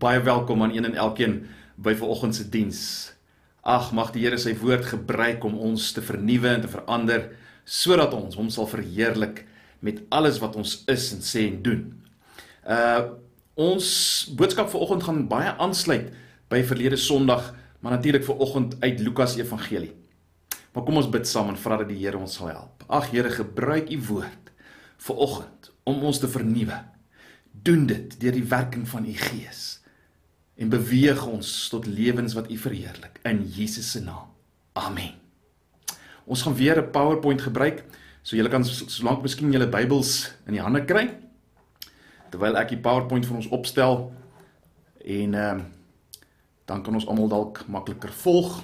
Baie welkom aan een en elkeen by vanoggend se diens. Ag, mag die Here sy woord gebruik om ons te vernuwe en te verander sodat ons hom sal verheerlik met alles wat ons is en sê en doen. Uh ons boodskap vanoggend gaan baie aansluit by verlede Sondag, maar natuurlik vanoggend uit Lukas Evangelie. Maar kom ons bid saam en vra dat die Here ons sal help. Ag Here, gebruik u woord vanoggend om ons te vernuwe. Doen dit deur die werking van u Gees en beweeg ons tot lewens wat u verheerlik in Jesus se naam. Amen. Ons gaan weer 'n PowerPoint gebruik, so julle kan solank miskien julle Bybels in die hande kry terwyl ek die PowerPoint vir ons opstel en ehm um, dan kan ons almal dalk makliker volg.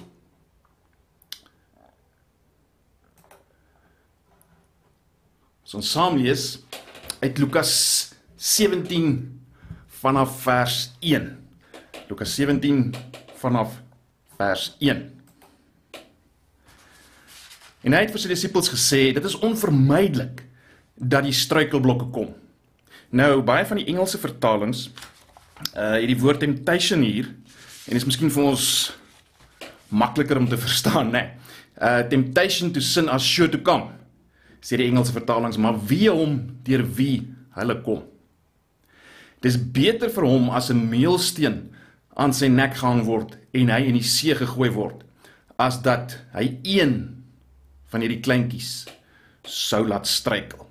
Ons so, saam lees uit Lukas 17 vanaf vers 1. Lukas 17 vanaf vers 1. En hy het vir sy disippels gesê, dit is onvermydelik dat die struikelblokke kom. Nou baie van die Engelse vertalings uh het die woord temptation hier en is miskien vir ons makliker om te verstaan, né? Nee. Uh temptation to sin as sure to come. Sê die Engelse vertalings, maar wie hom deur wie hulle kom. Dis beter vir hom as 'n meelsteen aan sy nek gehang word en hy in die see gegooi word as dat hy een van hierdie kleintjies sou laat struikel.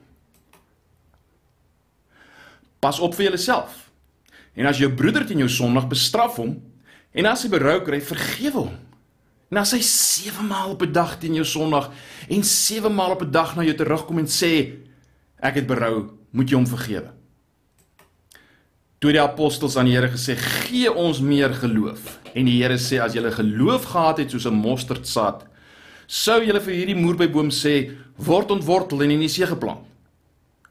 Pas op vir jouself. En as jou broeder teen jou sondig bestraf hom en as hy berou kry, vergewe hom. En as hy 7 maal op 'n dag teen jou sondig en 7 maal op 'n dag na jou terugkom en sê ek het berou, moet jy hom vergewe. Toe die apostels aan die Here gesê, "Gee ons meer geloof." En die Here sê, "As julle geloof gehad het soos 'n mosterdsaad, sou julle vir hierdie moerbeiboom sê, word ontwortel en in die see geplant,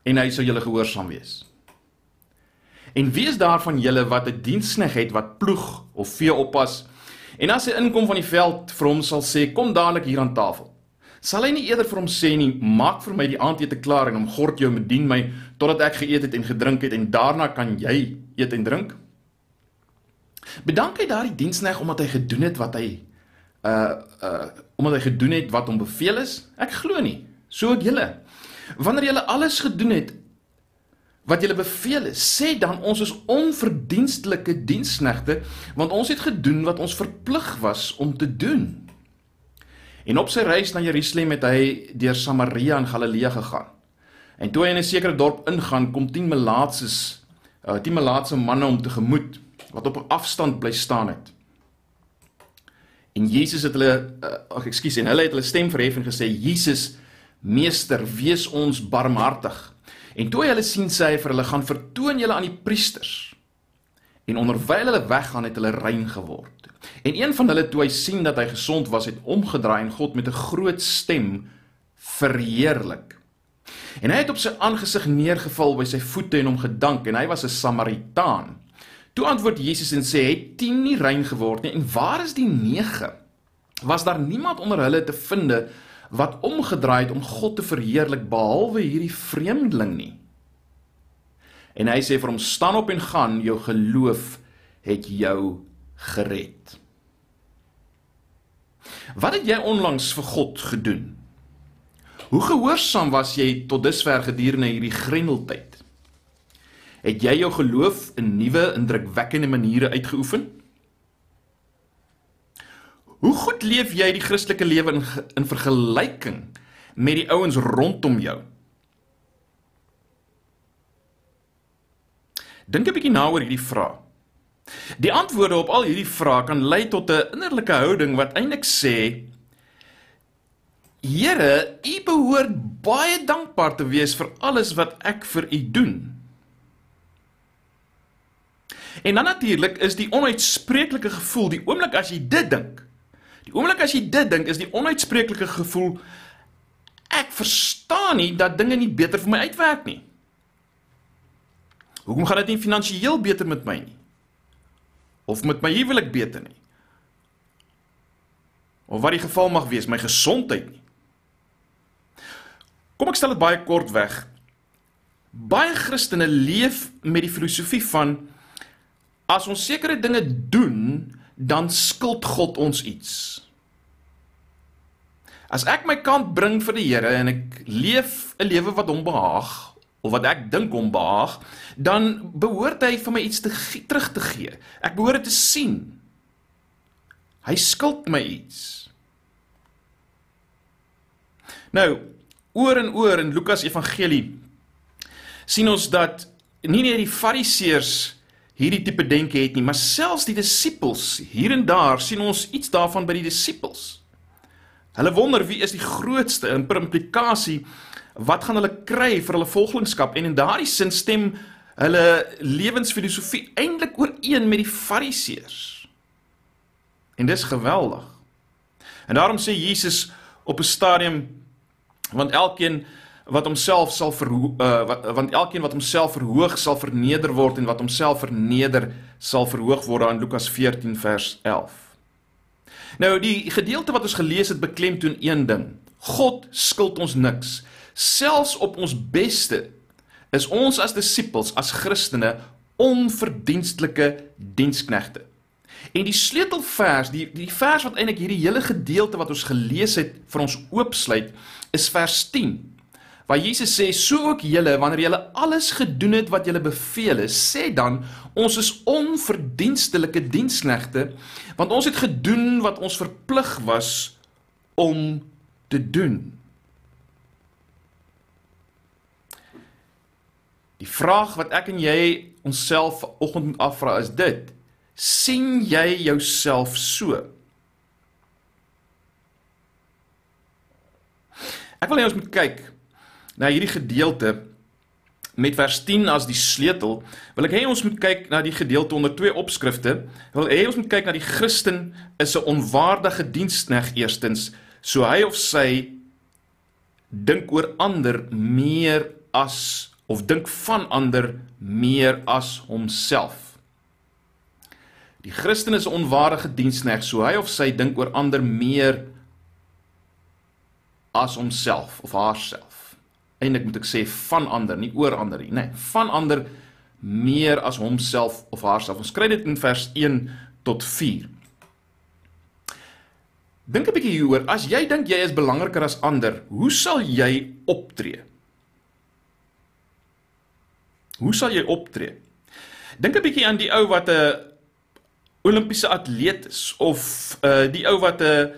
en hy sou julle gehoorsaam wees." En wie is daar van julle wat 'n dienskneg het wat ploeg of vee oppas en as hy inkom van die veld vir hom sal sê kom dadelik hier aan tafel? Sal hy nie eerder vir hom sê nie maak vir my die aandete klaar en hom gord jou met dien my totdat ek geëet het en gedrink het en daarna kan jy eet en drink? Bedank hy daardie dienskneg omdat hy gedoen het wat hy uh uh omdat hy gedoen het wat hom beveel is? Ek glo nie. So ook julle. Wanneer julle alles gedoen het wat julle beveel is, sê dan ons is onverdienstelike diensknegte want ons het gedoen wat ons verplig was om te doen. En op sy reis na Jerusalem het hy deur Samaria en Galilea gegaan. En toe hy in 'n sekere dorp ingaan, kom 10 melaatses, uh 10 melaatse manne om te gemoed wat op 'n afstand bly staan het. En Jesus het hulle uh, ag ekskuus en hulle het hulle stem verhef en gesê: "Jesus, meester, wees ons barmhartig." En toe hy hulle sien sê hy vir hulle gaan vertoon julle aan die priesters. En onderwyl hulle weggaan het hulle rein geword. En een van hulle toe hy sien dat hy gesond was, het omgedraai en God met 'n groot stem verheerlik. En hy het op sy aangesig neergeval by sy voete en hom gedank en hy was 'n Samaritaan. Toe antwoord Jesus en sê: "Het 10 nie rein geword nie en waar is die 9? Was daar niemand onder hulle te finde wat omgedraai het om God te verheerlik behalwe hierdie vreemdeling nie. En hy sê vir hom staan op en gaan, jou geloof het jou gered. Wat het jy onlangs vir God gedoen? Hoe gehoorsaam was jy tot dusver gedurende hierdie grendeltyd? Het jy jou geloof in nuwe indrukwekkende maniere uitgeoefen? Hoe goed leef jy die Christelike lewe in in vergelyking met die ouens rondom jou? Dink 'n bietjie na oor hierdie vraag. Die antwoorde op al hierdie vrae kan lei tot 'n innerlike houding wat eintlik sê: Here, U behoort baie dankbaar te wees vir alles wat ek vir U doen. En dan natuurlik is die onuitspreeklike gevoel die oomblik as jy dit dink, Die oomblik as jy dit dink, is die onuitspreeklike gevoel ek verstaan nie dat dinge nie beter vir my uitwerk nie. Hoekom gaan dit nie finansiëel beter met my nie? Of met my huwelik beter nie? Of wat die geval mag wees, my gesondheid nie. Kom ek stel dit baie kort weg. Baie Christene leef met die filosofie van as ons sekere dinge doen, dan skuld God ons iets. As ek my kant bring vir die Here en ek leef 'n lewe wat hom behaag of wat ek dink hom behaag, dan behoort hy vir my iets te terug te gee. Ek behoort dit te sien. Hy skuld my iets. Nou, oor en oor in Lukas Evangelie sien ons dat nie net die Fariseërs hierdie tipe denke het nie, maar selfs die disippels hier en daar sien ons iets daarvan by die disippels. Hulle wonder wie is die grootste in implikasie wat gaan hulle kry vir hulle volgelingskap en in daardie sin stem hulle lewensfilosofie eintlik ooreen met die Fariseërs. En dis geweldig. En daarom sê Jesus op 'n stadium want elkeen wat homself sal verhoog uh, want elkeen wat homself verhoog sal verneder word en wat homself verneder sal verhoog word in Lukas 14 vers 11. Nou die gedeelte wat ons gelees het beklemtoon een ding. God skuld ons niks. Selfs op ons beste is ons as disippels, as Christene onverdienstelike diensknegte. En die sleutelvers, die die vers wat eintlik hierdie hele gedeelte wat ons gelees het vir ons oopsluit, is vers 10 waar Jesus sê so ook julle wanneer julle alles gedoen het wat julle beveel is sê dan ons is onverdienstelike diensknegte want ons het gedoen wat ons verplig was om te doen. Die vraag wat ek en jy onsself vanoggend moet afvra is dit sien jy jouself so Ek wil hê ons moet kyk na hierdie gedeelte met vers 10 as die sleutel, wil ek hê ons moet kyk na die gedeelte onder twee opskrifte. Wil hê ons moet kyk na die Christen is 'n onwaardige dienskneg eerstens, so hy of sy dink oor ander meer as of dink van ander meer as homself. Die Christen is 'n onwaardige dienskneg, so hy of sy dink oor ander meer as homself of haarself eintlik moet ek sê van ander, nie oor ander nie, nê, nee, van ander meer as homself of haarself. Ons kry dit in vers 1 tot 4. Dink 'n bietjie hieroor. As jy dink jy is belangriker as ander, hoe sal jy optree? Hoe sal jy optree? Dink 'n bietjie aan die ou wat 'n Olimpiese atleet is of uh die ou wat 'n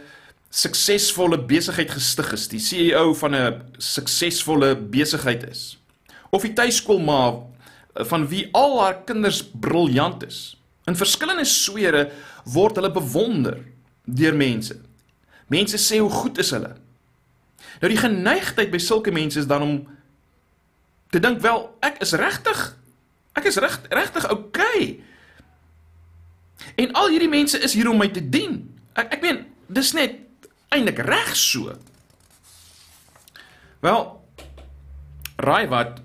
suksesvolle besigheid gestig is, die CEO van 'n suksesvolle besigheid is. Of die tuiskoolma eh, van wie al haar kinders briljant is. In verskillende sfere word hulle bewonder deur mense. Mense sê hoe goed is hulle. Nou die geneigtheid by sulke mense is dan om te dink wel ek is regtig ek is reg regtig oukei. Okay. En al hierdie mense is hier om my te dien. Ek ek meen dis net eintlik reg so. Wel, raai wat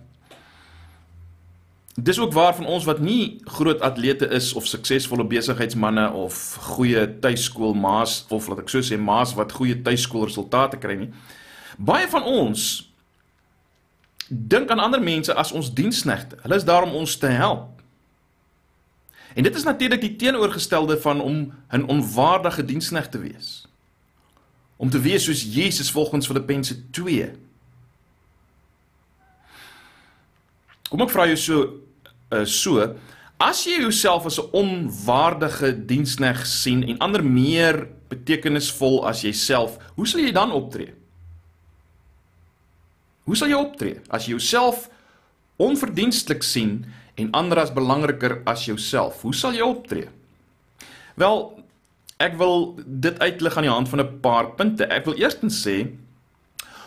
Dis ook waar van ons wat nie groot atlete is of suksesvolle besigheidsmande of goeie tuiskoolmaas of laat ek so sê maas wat goeie tuiskoolresultate kry nie. Baie van ons dink aan ander mense as ons diensknegte. Hulle is daar om ons te help. En dit is natuurlik die teenoorgestelde van om 'n onwaardige diensknegt te wees om te wees soos Jesus volgens Filippense 2. Kom ek vra jou so uh, so as jy jouself as 'n onwaardige dienskneg sien en ander meer betekenisvol as jouself, hoe sal jy dan optree? Hoe sal jy optree as jy jouself onverdienstelik sien en ander as belangriker as jouself? Hoe sal jy optree? Wel, ek wil dit uitlig aan die hand van 'n paar punte. Ek wil eerstens sê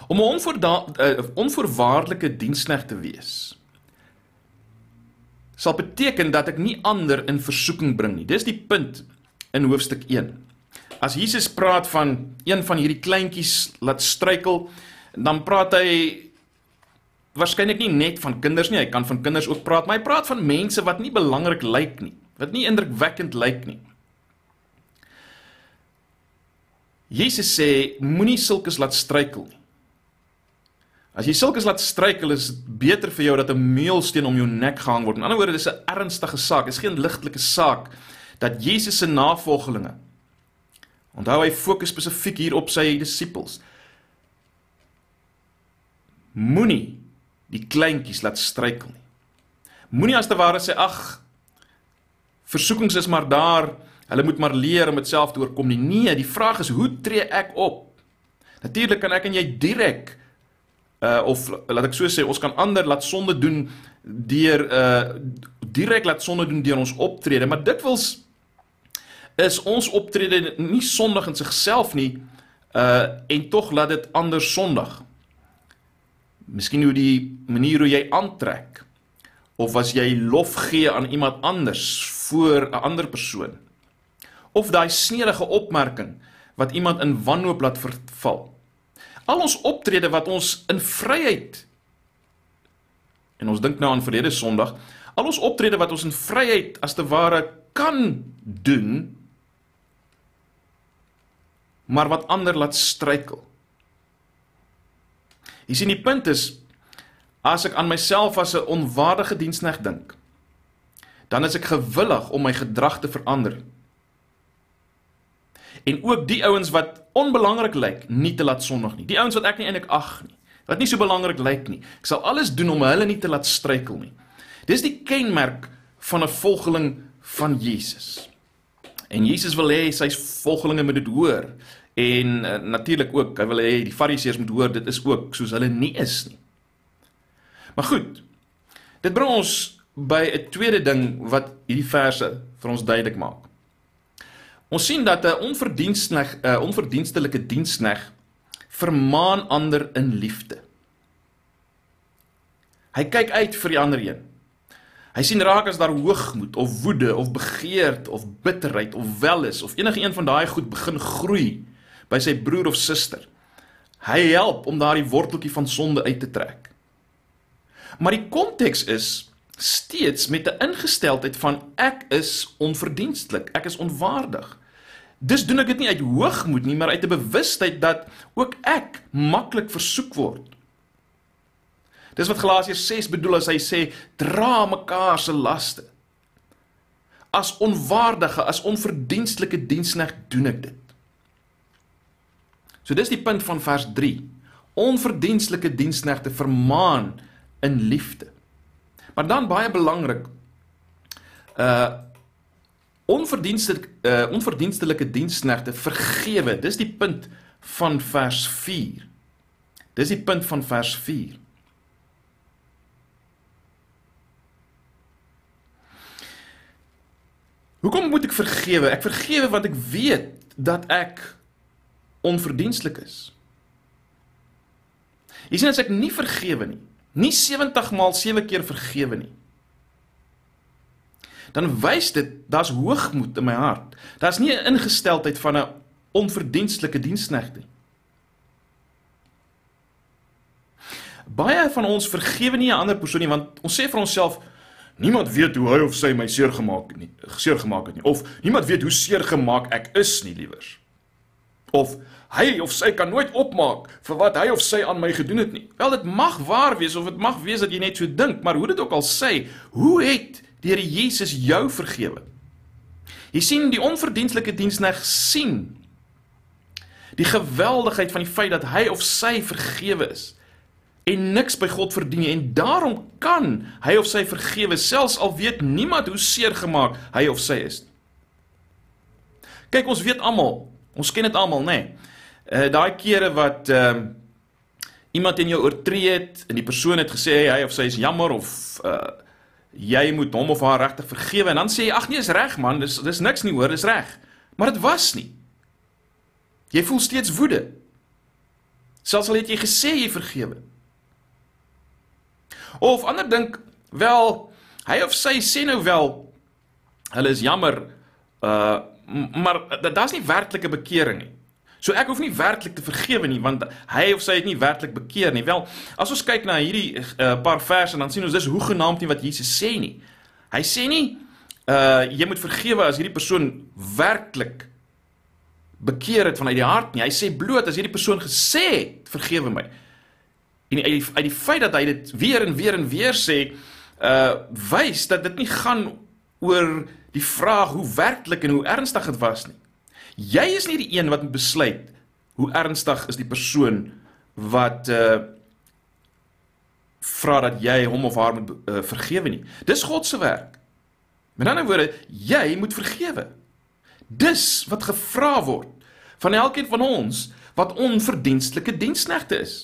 om 'n uh, onvoorwaardelike diensknegt te wees sal beteken dat ek nie ander in versoeking bring nie. Dis die punt in hoofstuk 1. As Jesus praat van een van hierdie kleintjies laat struikel, dan praat hy waarskynlik nie net van kinders nie, hy kan van kinders ook praat, maar hy praat van mense wat nie belangrik lyk nie, wat nie indrukwekkend lyk nie. Jesus sê moenie sulkes laat struikel nie. As jy sulkes laat struikel, is dit beter vir jou dat 'n meulsteen om jou nek gehang word. In ander woorde, dis 'n ernstige saak. Dit is geen ligtelike saak dat Jesus se navolgelinge Onthou hy fokus spesifiek hier op sy disippels. Moenie die kleintjies laat struikel nie. Moenie as te ware sê ag versoekings is maar daar, hulle moet maar leer om dit self te oorkom nie. Nee, die vraag is hoe tree ek op? Natuurlik kan ek en jy direk uh of laat ek so sê, ons kan ander laat sonde doen deur uh direk laat sonde doen deur ons optrede, maar dit wils is ons optrede nie sondig in sigself nie uh en tog laat dit ander sondig. Miskien hoe die manier hoe jy aantrek of as jy lof gee aan iemand anders voor 'n ander persoon. Of daai sneerige opmerking wat iemand in wanhoop laat verval. Al ons optrede wat ons in vryheid en ons dink nou aan verlede Sondag, al ons optrede wat ons in vryheid as te ware kan doen maar wat ander laat struikel. Jy sien die punt is as ek aan myself as 'n onwaardige diensneg dink, dan is ek gewillig om my gedrag te verander. En ook die ouens wat onbelangrik lyk, nie te laat sondig nie. Die ouens wat ek nie eintlik ag nie, wat nie so belangrik lyk nie. Ek sal alles doen om hulle nie te laat struikel nie. Dis die kenmerk van 'n volgeling van Jesus. En Jesus wil hê sy volgelinge moet dit hoor. En uh, natuurlik ook, hy wil hê die Fariseërs moet hoor dit is ook soos hulle nie is nie. Maar goed. Dit bring ons by 'n tweede ding wat hierdie verse vir ons duidelik maak. Ons sien dat 'n onverdienstig 'n onverdienstelike diensneg vermaan ander in liefde. Hy kyk uit vir die ander een. Hy sien raak as daar hoogmoed of woede of begeerd of bitterheid of welis of enige een van daai goed begin groei by sy broer of suster. Hy help om daardie worteltjie van sonde uit te trek. Maar die konteks is steeds met 'n ingesteldheid van ek is onverdienstelik, ek is onwaardig. Dis doen ek dit nie uit hoogmoed nie, maar uit 'n bewustheid dat ook ek maklik versoek word. Dis wat Galasiërs 6 bedoel as hy sê dra mekaar se laste. As onwaardige, as onverdienstelike diensneg doen ek dit. So dis die punt van vers 3. Onverdienstelike diensnegte vermaan in liefde. Maar dan baie belangrik uh onverdienstelike uh onverdienstelike diensnegte vergewe. Dis die punt van vers 4. Dis die punt van vers 4. Hoekom moet ek vergewe? Ek vergewe want ek weet dat ek onverdienstelik is. Jy sien as ek nie vergewe nie, nie 70 maal 7 keer vergewe nie. Dan wys dit daar's hoogmoed in my hart. Daar's nie 'n ingesteldheid van 'n onverdienstelike diensknegt nie. Baie van ons vergewe nie 'n ander persoon nie want ons sê vir onsself Niemand weet hoe hy of sy my seer gemaak nie, seer gemaak het nie. Of niemand weet hoe seer gemaak ek is nie, liewers. Of hy of sy kan nooit opmaak vir wat hy of sy aan my gedoen het nie. Wel dit mag waar wees of dit mag wees dat jy net so dink, maar hoe dit ook al sê, hoe het die Here Jesus jou vergewe? Jy sien die onverdienstelike diensneg sien die geweldigheid van die feit dat hy of sy vergewe is en niks by God verdien nie en daarom kan hy of sy vergewe selfs al weet niemand hoe seer gemaak hy of sy is. Kyk, ons weet almal, ons ken dit almal, nê. Nee. Uh daai kere wat ehm uh, iemand in jou oortree het en die persoon het gesê hy of sy is jammer of uh jy moet hom of haar regtig vergewe en dan sê jy ag nee, is reg man, dis dis niks nie hoor, dis reg. Maar dit was nie. Jy voel steeds woede. Selfs al het jy gesê jy vergewe. Of ander dink wel hy of sy sê nou wel hulle is jammer uh maar daar's nie werklike bekering nie. So ek hoef nie werklik te vergewe nie want hy of sy het nie werklik bekeer nie. Wel, as ons kyk na hierdie uh, paar verse dan sien ons dis hoe genaamd nie wat Jesus sê nie. Hy sê nie uh jy moet vergewe as hierdie persoon werklik bekeer het vanuit die hart nie. Hy sê bloot as hierdie persoon gesê het vergewe my En uit die, uit die feit dat hy dit weer en weer en weer sê, uh wys dat dit nie gaan oor die vraag hoe werklik en hoe ernstig dit was nie. Jy is nie die een wat besluit hoe ernstig is die persoon wat uh vra dat jy hom of haar moet uh, vergewe nie. Dis God se werk. Met ander woorde, jy moet vergewe. Dis wat gevra word van elkeen van ons wat onverdienstelike diensknegte is.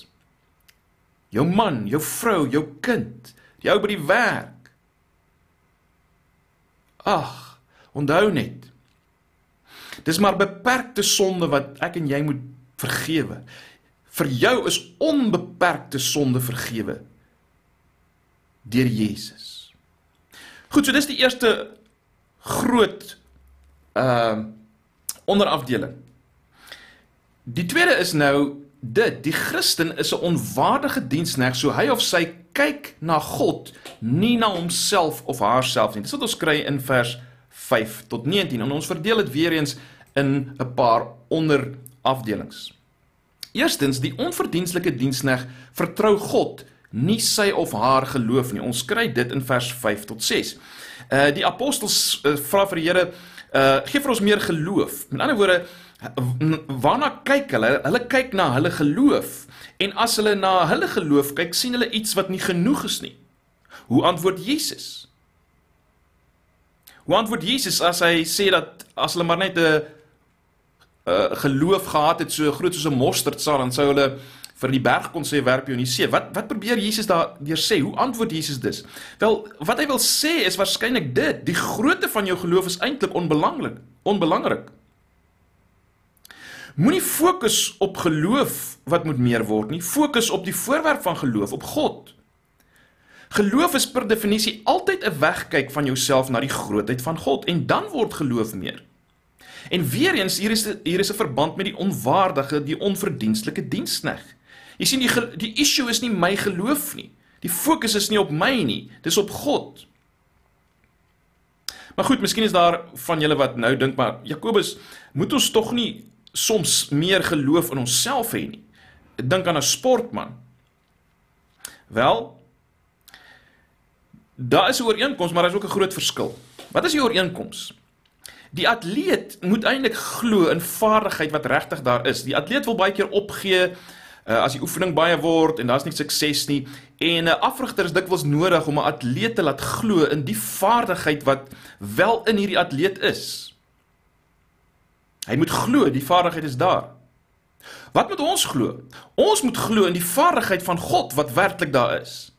Jou man, jou vrou, jou kind, jou by die werk. Ag, onthou net. Dis maar beperkte sonde wat ek en jy moet vergewe. Vir jou is onbeperkte sonde vergewe deur Jesus. Goed, so dis die eerste groot uh onderafdeling. Die tweede is nou dit, die Christen is 'n onwaardige diensneg, so hy of sy kyk na God, nie na homself of haarself nie. Dis wat ons kry in vers 5 tot 19 en ons verdeel dit weer eens in 'n paar onderafdelings. Eerstens, die onverdienstelike diensneg vertrou God nie sy of haar geloof nie. Ons kry dit in vers 5 tot 6. Uh die apostels uh, vra vir die Here, uh gee vir ons meer geloof. Met ander woorde, waarna kyk hulle? Hulle kyk na hulle geloof. En as hulle na hulle geloof kyk, sien hulle iets wat nie genoeg is nie. Hoe antwoord Jesus? Hoe antwoord Jesus as hy sê dat as hulle maar net 'n uh, geloof gehad het so groot soos 'n mosterdsaad, dan sou hulle vir die berg kon sê werp jou in die see. Wat wat probeer Jesus daardeur sê? Hoe antwoord Jesus dus? Wel, wat hy wil sê is waarskynlik dit: die grootte van jou geloof is eintlik onbelangrik, onbelangrik. Moenie fokus op geloof wat moet meer word nie. Fokus op die voorwerp van geloof, op God. Geloof is per definisie altyd 'n wegkyk van jouself na die grootheid van God en dan word geloof meer. En weer eens hier is hier is 'n verband met die onwaardige, die onverdienstelike dienskneg. Jy sien die die issue is nie my geloof nie. Die fokus is nie op my nie, dis op God. Maar goed, miskien is daar van julle wat nou dink maar Jakobus, moet ons tog nie soms meer geloof in onsself hê nie. Dink aan 'n sportman. Wel, daar is 'n ooreenkoms, maar daar is ook 'n groot verskil. Wat is die ooreenkoms? Die atleet moet eintlik glo in vaardigheid wat regtig daar is. Die atleet wil baie keer opgee uh, as die oefening baie word en daar's nie sukses nie. En 'n uh, afrigter is dikwels nodig om 'n atleet te laat glo in die vaardigheid wat wel in hierdie atleet is. Hy moet glo die vaardigheid is daar. Wat moet ons glo? Ons moet glo in die vaardigheid van God wat werklik daar is.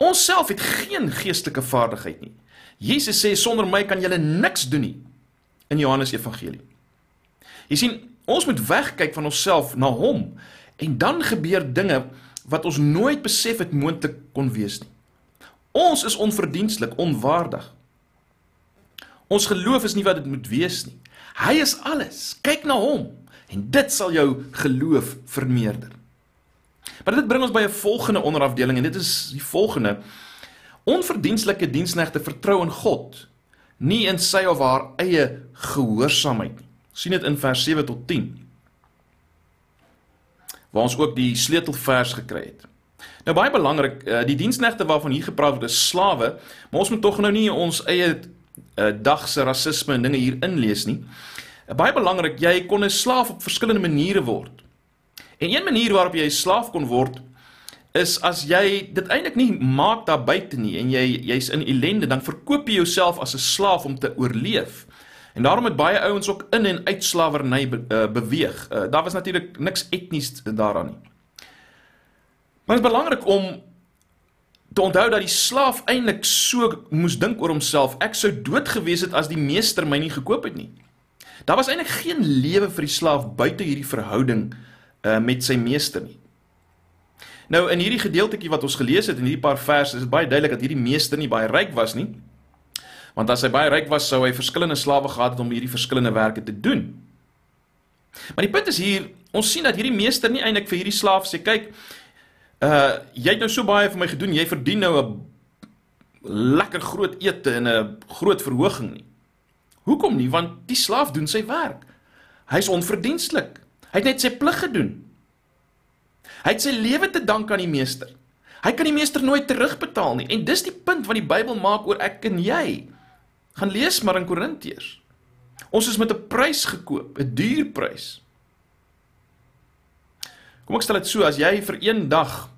Ons self het geen geestelike vaardigheid nie. Jesus sê sonder my kan julle niks doen nie in Johannes Evangelie. Jy sien, ons moet wegkyk van onsself na hom en dan gebeur dinge wat ons nooit besef het moontlik kon wees nie. Ons is onverdienstelik, onwaardig. Ons geloof is nie wat dit moet wees nie. Hy is alles. Kyk na hom en dit sal jou geloof vermeerder. Maar dit bring ons by 'n volgende onderafdeling en dit is die volgende: onverdienstelike diensnegte vertrou in God, nie in sy of haar eie gehoorsaamheid nie. sien dit in vers 7 tot 10 waar ons ook die sleutelvers gekry het. Nou baie belangrik, uh, die diensnegte waarvan hier gepraat word is slawe, maar ons moet tog nou nie ons eie uh, dag se rasisme en dinge hier inlees nie. Uh, baie belangrik, jy kon 'n slaaf op verskillende maniere word. En een manier waarop jy 'n slaaf kon word is as jy dit eintlik nie maak daar buite nie en jy jy's in ellende, dan verkoop jy jouself as 'n slaaf om te oorleef. En daarom het baie ouens ook in en uit slawerny be, uh, beweeg. Uh, daar was natuurlik niks etnies daaraan nie. Maar dit is belangrik om te onthou dat die slaaf eintlik so moes dink oor homself. Ek sou dood gewees het as die meester my nie gekoop het nie. Daar was eintlik geen lewe vir die slaaf buite hierdie verhouding uh, met sy meester nie. Nou in hierdie gedeeltjie wat ons gelees het in hierdie paar verse is dit baie duidelik dat hierdie meester nie baie ryk was nie. Want as hy baie ryk was, sou hy verskillende slawe gehad het om hierdie verskillende werke te doen. Maar die punt is hier, ons sien dat hierdie meester nie eintlik vir hierdie slaaf sê, kyk, uh jy het nou so baie vir my gedoen, jy verdien nou 'n lekker groot ete en 'n groot verhoging nie. Hoekom nie? Want die slaaf doen sy werk. Hy's onverdienstelik. Hy het net sy plig gedoen. Hy het sy lewe te dank aan die meester. Hy kan die meester nooit terugbetaal nie. En dis die punt wat die Bybel maak oor ek en jy. Gaan lees maar in Korintiërs. Ons is met 'n prys gekoop, 'n duur prys. Kom ek stel dit so, as jy vir een dag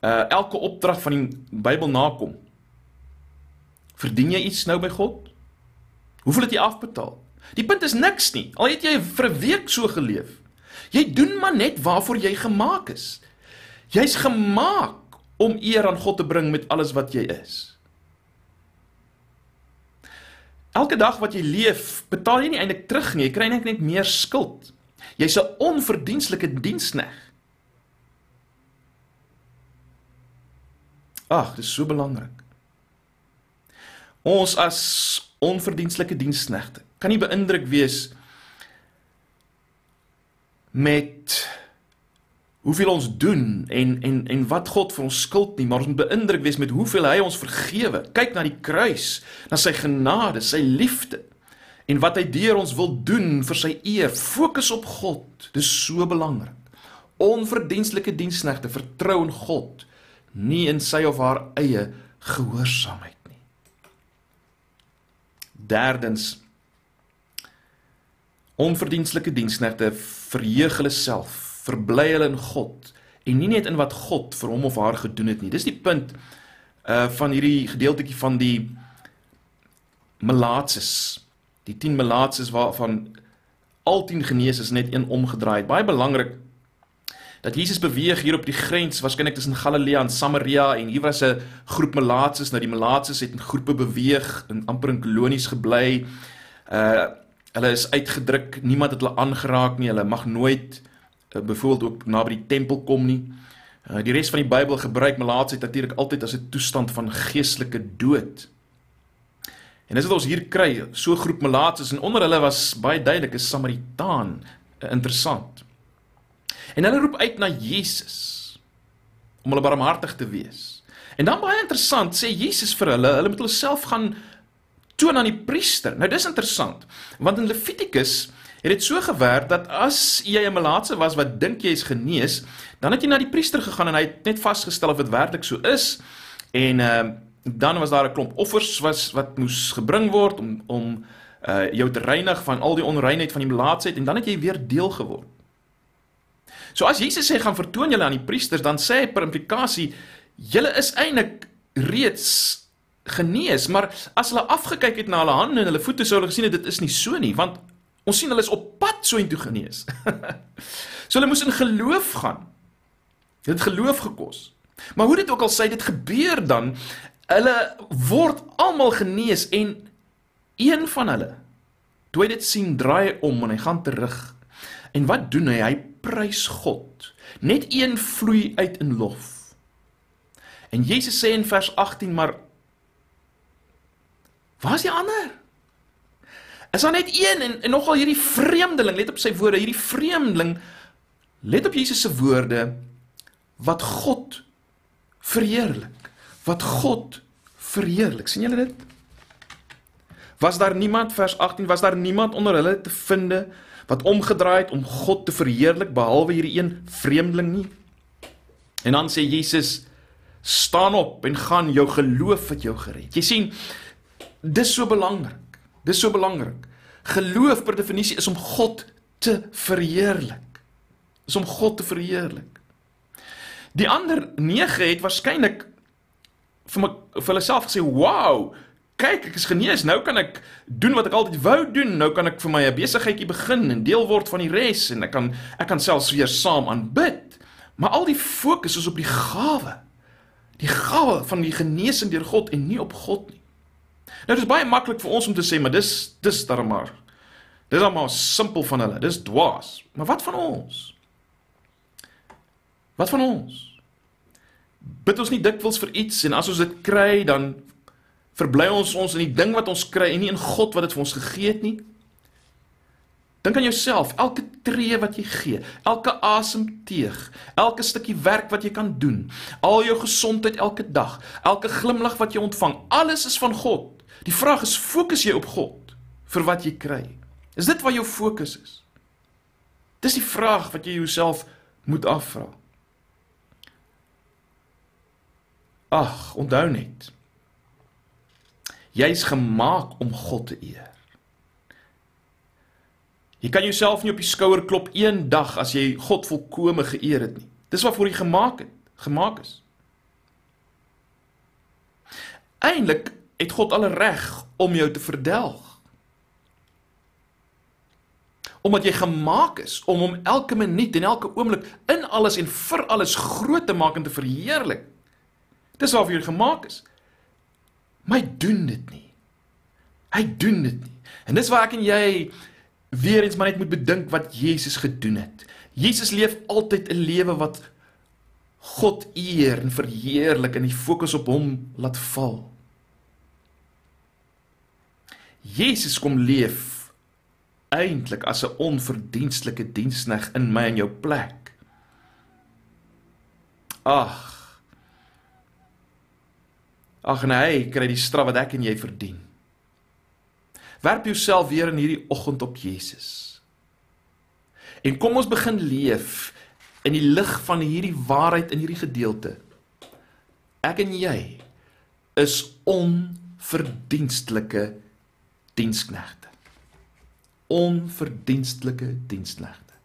uh elke opdrag van die Bybel nakom, verdien jy iets nou by God? Hoeveel het jy afbetaal? Die punt is niks nie. Al het jy vir 'n week so geleef. Jy doen maar net waarvoor jy gemaak is. Jy's gemaak om eer aan God te bring met alles wat jy is. Elke dag wat jy leef, betaal jy nie eintlik terug nie. Jy kry net meer skuld. Jy's 'n onverdienstelike dienskneg. Ag, dis so belangrik. Ons as onverdienstelike diensknegte kan nie beïndruk wees met hoeveel ons doen en en en wat God vir ons skuld nie, maar ons moet beïndruk wees met hoeveel hy ons vergewe. Kyk na die kruis, na sy genade, sy liefde en wat hy deur ons wil doen vir sy eer. Fokus op God. Dis so belangrik. Onverdienstelike diensknegte vertrou in God, nie in sy of haar eie gehoorsaamheid nie. Derdens onverdienstelike diensknegte verheug hulle self, verbly hulle in God en nie net in wat God vir hom of haar gedoen het nie. Dis die punt uh van hierdie gedeeltjie van die melaatses. Die 10 melaatses waarvan al 10 genees is net een omgedraai. Baie belangrik dat Jesus beweeg hier op die grens waarskynlik tussen Galilea en Samaria en hier was 'n groep melaatses. Nou die melaatses het in groepe beweeg en amper in kolonies gebly. Uh hulle is uitgedruk, niemand het hulle aangeraak nie. Hulle mag nooit uh, byvoorbeeld ook naby die tempel kom nie. Uh, die res van die Bybel gebruik melaatsheid natuurlik altyd as 'n toestand van geestelike dood. En dis wat ons hier kry, so groep melaatses en onder hulle was baie duidelik 'n Samaritaan, uh, interessant. En hulle roep uit na Jesus om hulle barmhartig te wees. En dan baie interessant, sê Jesus vir hulle, hulle moet hulle self gaan toon aan die priester. Nou dis interessant, want in Levitikus het dit so gewerk dat as jy 'n melaatse was wat dink jy is genees, dan het jy na die priester gegaan en hy het net vasgestel of dit werklik so is. En ehm uh, dan was daar 'n klomp offers was wat moes gebring word om om uh jou te reinig van al die onreinheid van die melaatsheid en dan het jy weer deel geword. So as Jesus sê gaan vertoon julle aan die priesters, dan sê hy per implikasie julle is eintlik reeds genees, maar as hulle afgekyk het na hulle hande en hulle voete sou hulle gesien het dit is nie so nie, want Ons sien hulle is op pad so intoe genees. so hulle moes in geloof gaan. Dit het geloof gekos. Maar hoe dit ook al sê dit gebeur dan hulle word almal genees en een van hulle toe hy dit sien draai om en hy gaan terug. En wat doen hy? Hy prys God. Net een vloei uit in lof. En Jesus sê in vers 18 maar Waar is die ander? Is daar net een en, en nogal hierdie vreemdeling, let op sy woorde, hierdie vreemdeling let op Jesus se woorde wat God verheerlik. Wat God verheerlik. sien julle dit? Was daar niemand vers 18 was daar niemand onder hulle te finde wat omgedraai het om God te verheerlik behalwe hierdie een vreemdeling nie? En dan sê Jesus staan op en gaan jou geloof het jou gered. Jy sien dis so belangrik. Dis so belangrik. Geloof per definisie is om God te verheerlik. Is om God te verheerlik. Die ander 9 het waarskynlik vir my vir hulle self gesê, "Wow, kyk, ek is genees. Nou kan ek doen wat ek altyd wou doen. Nou kan ek vir my 'n besigheidjie begin en deel word van die res en ek kan ek kan selfs weer saam aanbid." Maar al die fokus is op die gawe. Die gawe van die genesing deur God en nie op God nie. Nou dit is baie maklik vir ons om te sê, maar dis dis darm maar. Dis almal simpel van hulle. Dis dwaas. Maar wat van ons? Wat van ons? Bid ons nie dikwels vir iets en as ons dit kry, dan verbly ons ons in die ding wat ons kry en nie in God wat dit vir ons gegee het nie. Dink aan jouself, elke tree wat jy gee, elke asemteug, elke stukkie werk wat jy kan doen, al jou gesondheid elke dag, elke glimlag wat jy ontvang, alles is van God. Die vraag is, fokus jy op God vir wat jy kry? Is dit waar jou fokus is? Dis die vraag wat jy jouself moet afvra. Ag, onthou net. Jy's gemaak om God te eer. Jy kan jouself nie op die skouer klop een dag as jy God volkome geëer het nie. Dis waarvoor jy gemaak het, gemaak is. Eindelik het God alle reg om jou te verdelg. Omdat jy gemaak is om hom elke minuut en elke oomblik in alles en vir alles groot te maak en te verheerlik. Dis waarvoor jy gemaak is. Maar hy doen dit nie. Hy doen dit nie. En dis waar ek en jy weer eens maar net moet bedink wat Jesus gedoen het. Jesus leef altyd 'n lewe wat God eer en verheerlik en die fokus op hom laat val. Jesus kom leef eintlik as 'n onverdienstelike diensknegt in my en jou plek. Ag. Ag nee, kry die straf wat ek en jy verdien. Werp jouself weer in hierdie oggend op Jesus. En kom ons begin leef in die lig van hierdie waarheid in hierdie gedeelte. Ek en jy is onverdienstelike diensknegte. Onverdienstelike diensknegte.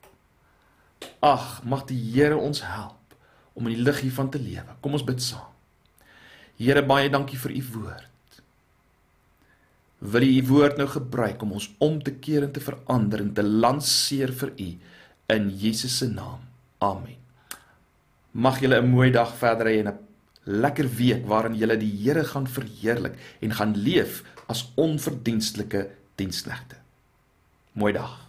Ag, mag die Here ons help om in die lig hiervan te lewe. Kom ons bid saam. Here, baie dankie vir u woord. Wil u u woord nou gebruik om ons om te keer en te verander en te lanseer vir u in Jesus se naam. Amen. Mag julle 'n mooi dag verder hê en 'n lekker week waarin julle die Here gaan verheerlik en gaan leef as onverdienstelike diensknegte. Mooi dag.